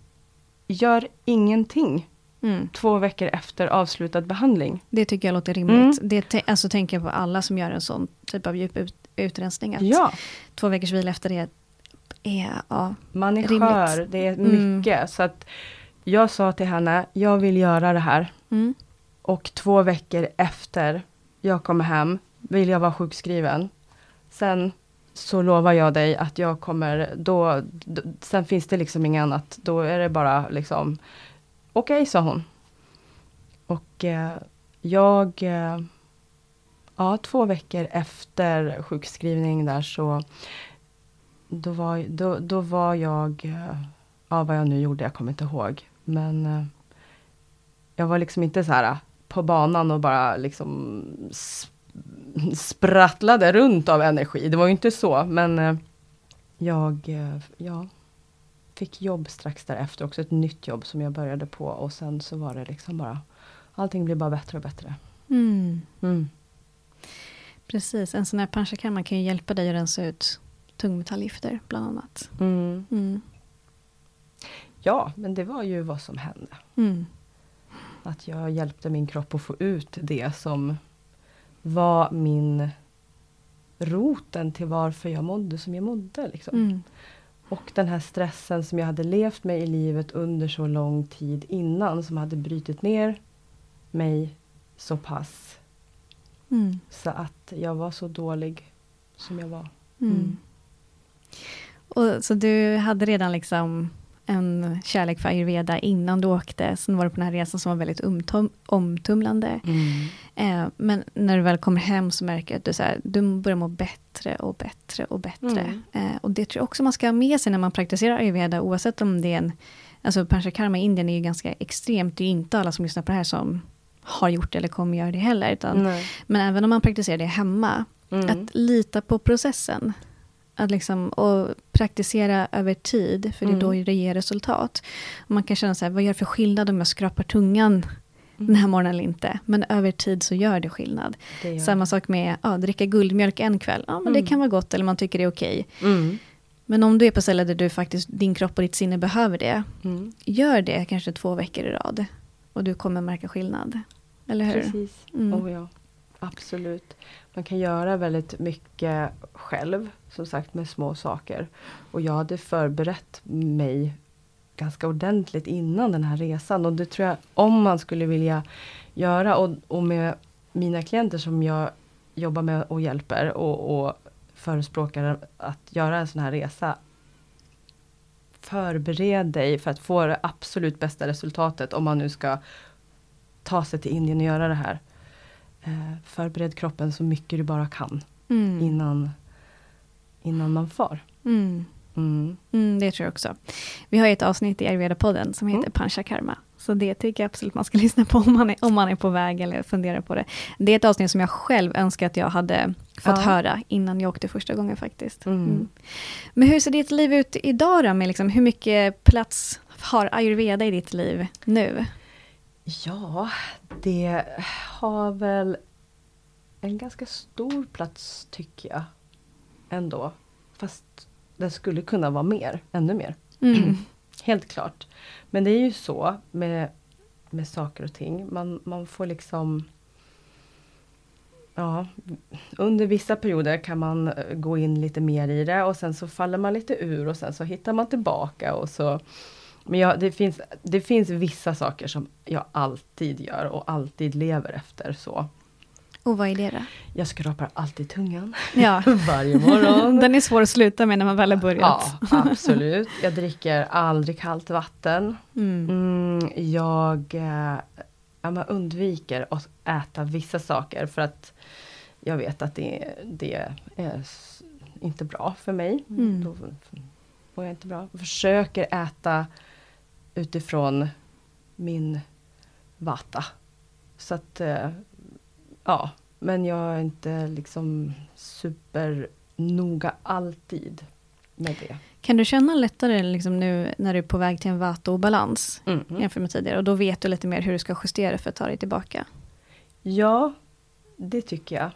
gör ingenting mm. två veckor efter avslutad behandling. Det tycker jag låter rimligt. Mm. Det alltså, tänker jag på alla som gör en sån typ av djup ut utrensning. Att ja. Två veckors vila efter det är ja, Man är rimligt. skör, det är mm. mycket. Så att jag sa till henne, jag vill göra det här. Mm. Och två veckor efter jag kommer hem vill jag vara sjukskriven. Sen så lovar jag dig att jag kommer, då, då sen finns det liksom inget annat. Då är det bara liksom, okej okay, sa hon. Och eh, jag, eh, ja två veckor efter sjukskrivning där så, då var, då, då var jag, eh, ja vad jag nu gjorde, jag kommer inte ihåg. Men eh, jag var liksom inte så här på banan och bara liksom sprattlade runt av energi. Det var ju inte så, men eh, jag eh, ja, fick jobb strax därefter, också ett nytt jobb som jag började på och sen så var det liksom bara, allting blev bara bättre och bättre. Mm. Mm. Precis, en sån här panchakarma kan ju hjälpa dig att rensa ut tungmetallgifter bland annat. Mm. mm. Ja, men det var ju vad som hände. Mm. Att jag hjälpte min kropp att få ut det som var min roten till varför jag mådde som jag mådde. Liksom. Mm. Och den här stressen som jag hade levt med i livet under så lång tid innan som hade brutit ner mig så pass. Mm. Så att jag var så dålig som jag var. Mm. mm. Och, så du hade redan liksom en kärlek för ayurveda innan du åkte. Sen var du på den här resan som var väldigt omtum omtumlande. Mm. Eh, men när du väl kommer hem så märker du att du, så här, du börjar må bättre och bättre och bättre. Mm. Eh, och det tror jag också man ska ha med sig när man praktiserar ayurveda, oavsett om det är en... Alltså panchakarma i Indien är ju ganska extremt. Det är ju inte alla som lyssnar på det här som har gjort det eller kommer göra det heller. Utan, men även om man praktiserar det hemma, mm. att lita på processen. Att liksom, och praktisera över tid, för det är mm. då det ger resultat. Man kan känna så här, vad gör det för skillnad om jag skrapar tungan mm. den här morgonen eller inte? Men över tid så gör det skillnad. Det gör. Samma sak med att ja, dricka guldmjölk en kväll. Ja, men mm. det kan vara gott eller man tycker det är okej. Okay. Mm. Men om du är på ställen där du faktiskt, din kropp och ditt sinne behöver det. Mm. Gör det kanske två veckor i rad. Och du kommer märka skillnad. Eller hur? Precis. Mm. Oh, ja. Absolut. Man kan göra väldigt mycket själv, som sagt med små saker. Och jag hade förberett mig ganska ordentligt innan den här resan. Och det tror jag, om man skulle vilja göra och, och med mina klienter som jag jobbar med och hjälper och, och förespråkar att göra en sån här resa. Förbered dig för att få det absolut bästa resultatet om man nu ska ta sig till Indien och göra det här eh, förbered kroppen så mycket du bara kan mm. innan, innan man far. Mm. Mm. mm. det tror jag också. Vi har ett avsnitt i Ayurveda-podden som heter mm. Panchakarma. Så det tycker jag absolut man ska lyssna på om man, är, om man är på väg eller funderar på det. Det är ett avsnitt som jag själv önskar att jag hade fått Ja. höra innan jag åkte första gången faktiskt. Mm. Mm. Men hur ser ditt liv ut idag då? Med liksom, hur mycket plats har ayurveda i ditt liv nu? Ja, det har väl en ganska stor plats tycker jag. Ändå. Fast det skulle kunna vara mer, ännu mer. Mm. Helt klart. Men det är ju så med, med saker och ting. Man, man får liksom Ja, under vissa perioder kan man eh, gå in lite mer i det och sen så faller man lite ur och sen så hittar man tillbaka och så Men jag, det, finns, det finns vissa saker som jag alltid gör och alltid lever efter så. Och vad är det då? Jag skrapar alltid tungan Ja. varje morgon. Den är svår att sluta med när man väl har börjat. Ja, absolut. Jag dricker aldrig kallt vatten. Mm. Mm, jag eh, ja, man undviker att äta vissa saker för att jag vet att det, det är inte bra för mig. Mm. Då mår jag inte bra. Jag försöker äta utifrån min vata. Så att, eh, ja, men jag är inte liksom supernoga alltid med det. Kan du känna lättare liksom nu när du är på väg till en vata-obalans Mm. jämfört med tidigare? Och då vet du lite mer hur du ska justera för att ta dig tillbaka? Ja, det tycker jag.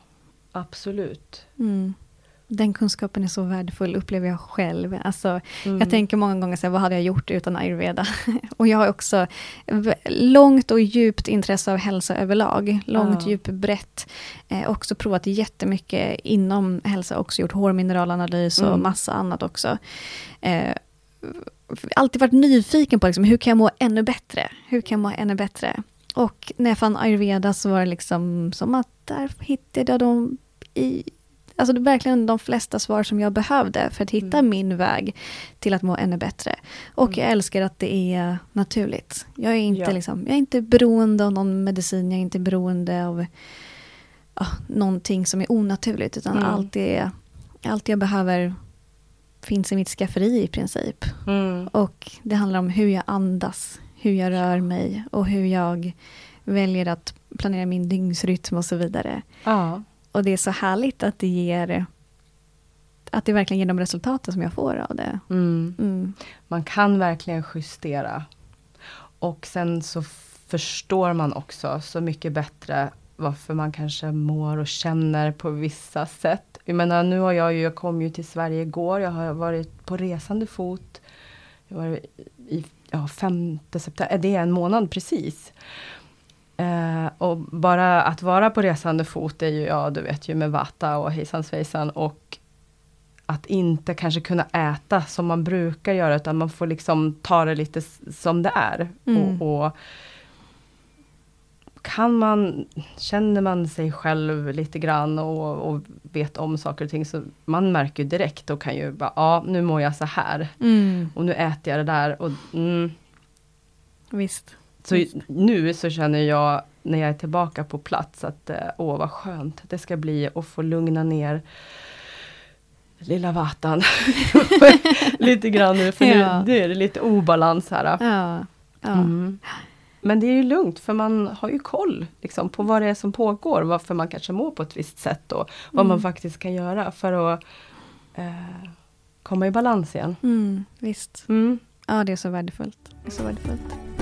Absolut. Mm. Den kunskapen är så värdefull, upplever jag själv. Alltså, Mm. Jag tänker många gånger så här, vad hade jag gjort utan ayurveda? och jag har också långt och djupt intresse av hälsa överlag. Långt, Ja. djupt, brett. Eh, också provat jättemycket inom hälsa, också gjort hårmineralanalys och Mm. massa annat också. Eh, alltid varit nyfiken på liksom, hur kan jag må ännu bättre? Hur kan jag må ännu bättre? Och när jag fann ayurveda så var det liksom som att där hittade jag dem i Alltså det är verkligen de flesta svar som jag behövde för att hitta Mm. min väg till att må ännu bättre. Och Mm. jag älskar att det är naturligt. Jag är inte, Ja. liksom, jag är inte beroende av någon medicin, jag är inte beroende av ja, någonting som är onaturligt, utan Mm. allt, det, allt jag behöver finns i mitt skafferi i princip. Mm. Och det handlar om hur jag andas, hur jag rör mig och hur jag väljer att planera min dygnsrytm och så vidare. Ja. Och det är så härligt att det ger att det verkligen ger de resultaten som jag får av det. Mm. Mm. Man kan verkligen justera. Och sen så förstår man också så mycket bättre varför man kanske mår och känner på vissa sätt. Jag menar nu har jag ju, jag kom ju till Sverige igår, jag har varit på resande fot. Jag var i ja, 5 september, det är en månad precis. Eh, och bara att vara på resande fot är ju, ja du vet ju med vata och hejsan svejsan och att inte kanske kunna äta som man brukar göra, utan man får liksom ta det lite som det är. Mm. Och, och kan man, känner man sig själv lite grann och, och vet om saker och ting, så man märker ju direkt och kan ju bara, ja nu mår jag så här. Mm. Och nu äter jag det där och mm, Visst. Så nu så känner jag när jag är tillbaka på plats att eh, åh vad skönt det ska bli att få lugna ner lilla vatan lite grann nu för Ja. nu, är det lite obalans här. Ja. ja. Mm. Men det är ju lugnt för man har ju koll liksom, på vad det är som pågår, varför man kanske mår på ett visst sätt och vad man faktiskt kan göra för att eh, komma i balans igen. Mm. Visst. Mm. Ja, det är så värdefullt. Det är så värdefullt.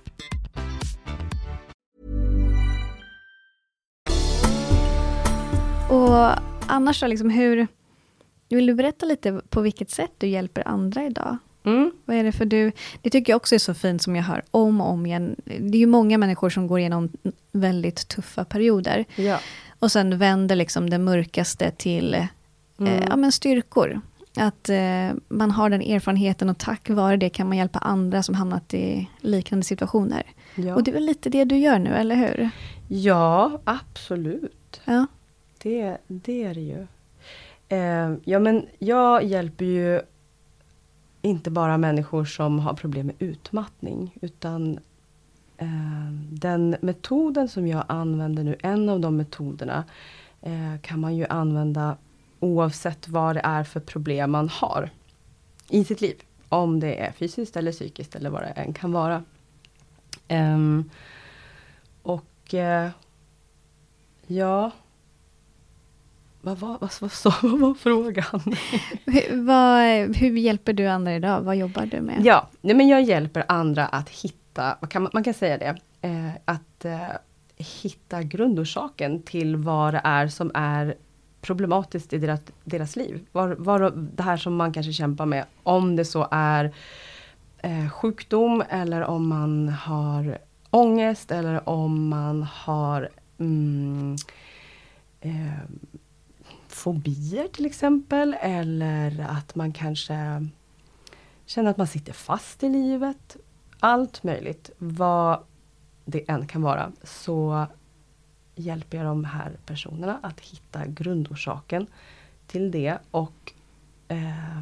Och annars då, liksom hur... Vill du berätta lite på vilket sätt du hjälper andra idag? Mm. Vad är det för du... Det tycker jag också är så fint som jag hör om och om igen. Det är ju många människor som går igenom väldigt tuffa perioder. Ja. Och sen vänder liksom det mörkaste till eh, ja, men styrkor. Att eh, man har den erfarenheten och tack vare det kan man hjälpa andra som hamnat i liknande situationer. Ja, Och det är väl lite det du gör nu, eller hur? ja absolut. Ja. Det, det är det ju. Eh, ja, men jag hjälper ju inte bara människor som har problem med utmattning, utan eh, den metoden som jag använder nu, en av de metoderna, eh, kan man ju använda oavsett vad det är för problem man har i sitt liv. Om det är fysiskt eller psykiskt eller vad det än kan vara. Ehm, och eh, ja, vad var, vad, vad, så, vad var frågan? Hur, vad, hur hjälper du andra idag? Vad jobbar du med? Ja, nej, men jag hjälper andra att hitta, kan man, man kan säga det, eh, att eh, hitta grundorsaken till vad det är som är problematiskt i deras, deras liv. Var, var, det här som man kanske kämpar med, om det så är eh, sjukdom eller om man har ångest eller om man har mm, eh, fobier till exempel. Eller att man kanske känner att man sitter fast i livet. Allt möjligt, vad det än kan vara, så hjälper jag de här personerna att hitta grundorsaken till det. Och eh,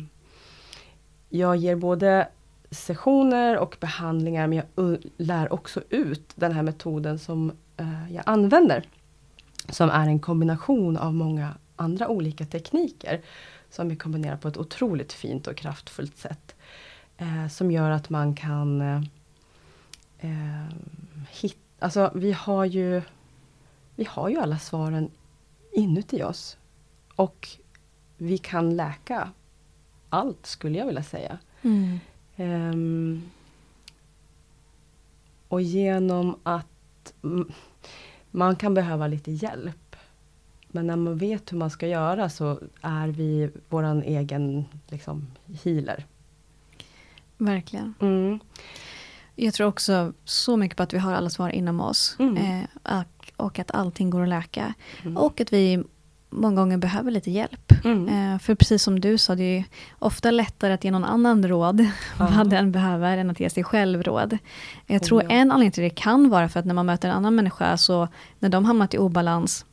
jag ger både sessioner och behandlingar, men jag lär också ut den här metoden som eh, jag använder. Som är en kombination av många andra olika tekniker. Som vi kombinerar på ett otroligt fint och kraftfullt sätt. Eh, som gör att man kan eh, eh, hitta, alltså vi har ju vi har ju alla svaren inuti oss. Och vi kan läka allt skulle jag vilja säga. Mm. Ehm, och genom att man kan behöva lite hjälp. Men när man vet hur man ska göra så är vi våran egen liksom, healer. Verkligen. Mm. Jag tror också så mycket på att vi har alla svar inom oss. Mm. Eh, och, och att allting går att läka. Mm. Och att vi många gånger behöver lite hjälp. Mm. Eh, för precis som du sa, det är ofta lättare att ge någon annan råd vad den behöver än att ge sig själv råd. Jag tror Ja. en anledning till det kan vara för att när man möter en annan människa, så när de hamnat i obalans,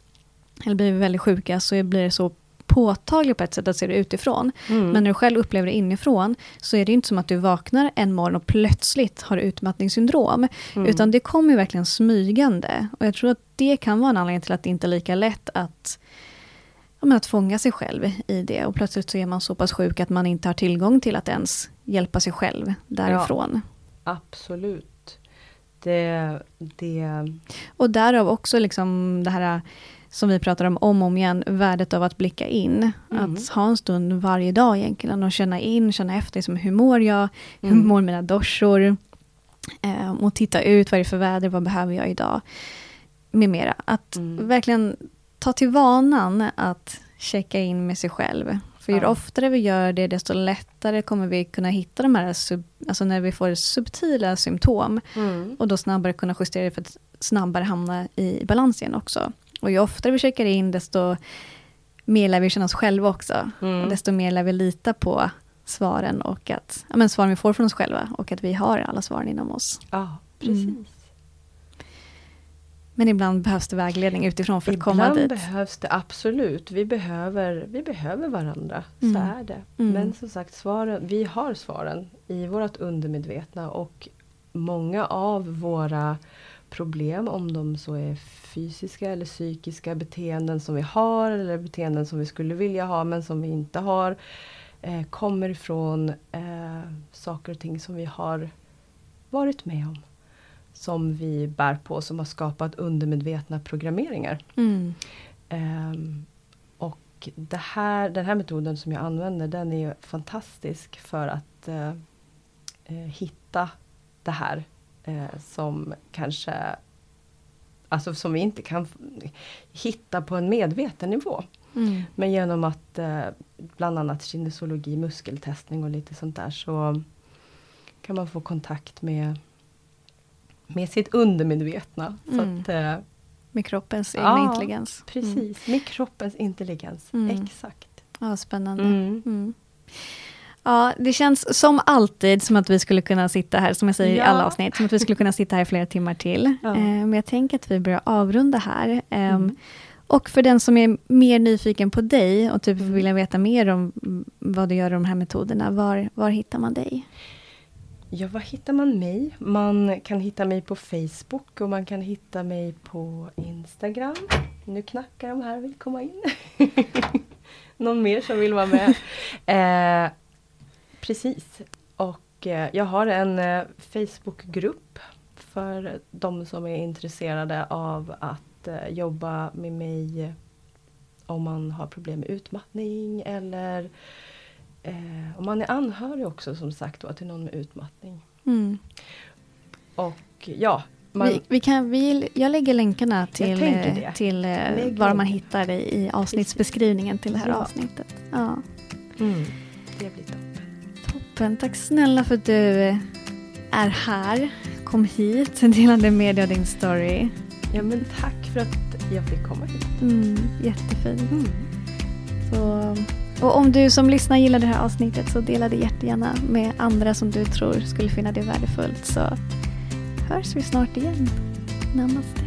eller blir väldigt sjuka, så blir det så påtagligt på ett sätt att se det utifrån. Mm. Men när du själv upplever det inifrån, så är det inte som att du vaknar en morgon och plötsligt har utmattningssyndrom. Mm. Utan det kommer ju verkligen smygande. Och jag tror att det kan vara en anledning till att det inte är lika lätt att, ja, men att fånga sig själv i det. Och plötsligt så är man så pass sjuk att man inte har tillgång till att ens hjälpa sig själv därifrån. Absolut. Det, det, Och därav också liksom det här som vi pratar om om och om igen, värdet av att blicka in. Mm. Att ha en stund varje dag egentligen och känna in, känna efter, liksom, hur mår jag? Hur Mm. mår mina dorsor? Eh, och titta ut, vad är det för väder, vad behöver jag idag? Med mera. Att Mm. verkligen ta till vanan att checka in med sig själv. För ju Ja. oftare vi gör det, desto lättare kommer vi kunna hitta de här, sub, alltså när vi får subtila symptom. mm. Och då snabbare kunna justera det för att snabbare hamna i balans igen också. Och ju oftare vi checkar in, desto mer lär vi känna oss själva också. Mm. Och desto mer lär vi lita på svaren och att, ja, men svaren vi får från oss själva och att vi har alla svaren inom oss. Ja, precis. Mm. Men ibland behövs det vägledning utifrån för att komma Ibland dit. behövs det absolut. Vi behöver, vi behöver varandra. Så Mm. är det. Mm. Men som sagt, svaren, vi har svaren i vårt undermedvetna. Och många av våra problem, om de så är fysiska eller psykiska beteenden som vi har. Eller beteenden som vi skulle vilja ha men som vi inte har. Eh, kommer ifrån eh, saker och ting som vi har varit med om. Som vi bär på, som har skapat undermedvetna programmeringar. Mm. Ehm, och det här, den här metoden som jag använder den är fantastisk för att eh, eh, hitta det här eh, som kanske Alltså som vi inte kan hitta på en medveten nivå. Mm. Men genom att eh, bland annat kinesiologi, muskeltestning och lite sånt där så kan man få kontakt med, med sitt undermedvetna. Så Mm. att, eh, Med kroppens egna Ja, intelligens. Mm. Precis, med kroppens intelligens. Mm. Exakt. Ja, spännande. Ja, det känns som alltid som att vi skulle kunna sitta här, som jag säger Ja. i alla avsnitt, som att vi skulle kunna sitta här flera timmar till. Ja. Eh, men jag tänker att vi börjar avrunda här. Ehm, Mm. Och för den som är mer nyfiken på dig och typ Mm. vill veta mer om vad du gör i de här metoderna, var, var hittar man dig? Ja, var hittar man mig? Man kan hitta mig på Facebook och man kan hitta mig på Instagram. Nu knackar de här och vill komma in. Någon mer som vill vara med? Eh, precis. Och eh, jag har en eh, Facebookgrupp för de som är intresserade av att eh, jobba med mig om man har problem med utmattning eller eh, om man är anhörig också som sagt då, till någon med utmattning. Mm. Och ja, man, vi, vi kan, vi, jag lägger länkarna till, till Lägg var man hittar dig i avsnittsbeskrivningen till det här Ja. avsnittet. Ja. mm. Toppen, tack snälla för att du är här. Kom hit, delade med dig av din story. Ja men tack för att jag fick komma hit. Mm, jättefint. Mm. Så, och om du som lyssnar gillar det här avsnittet så dela det jättegärna med andra som du tror skulle finna det värdefullt. Så hörs vi snart igen. Namaste.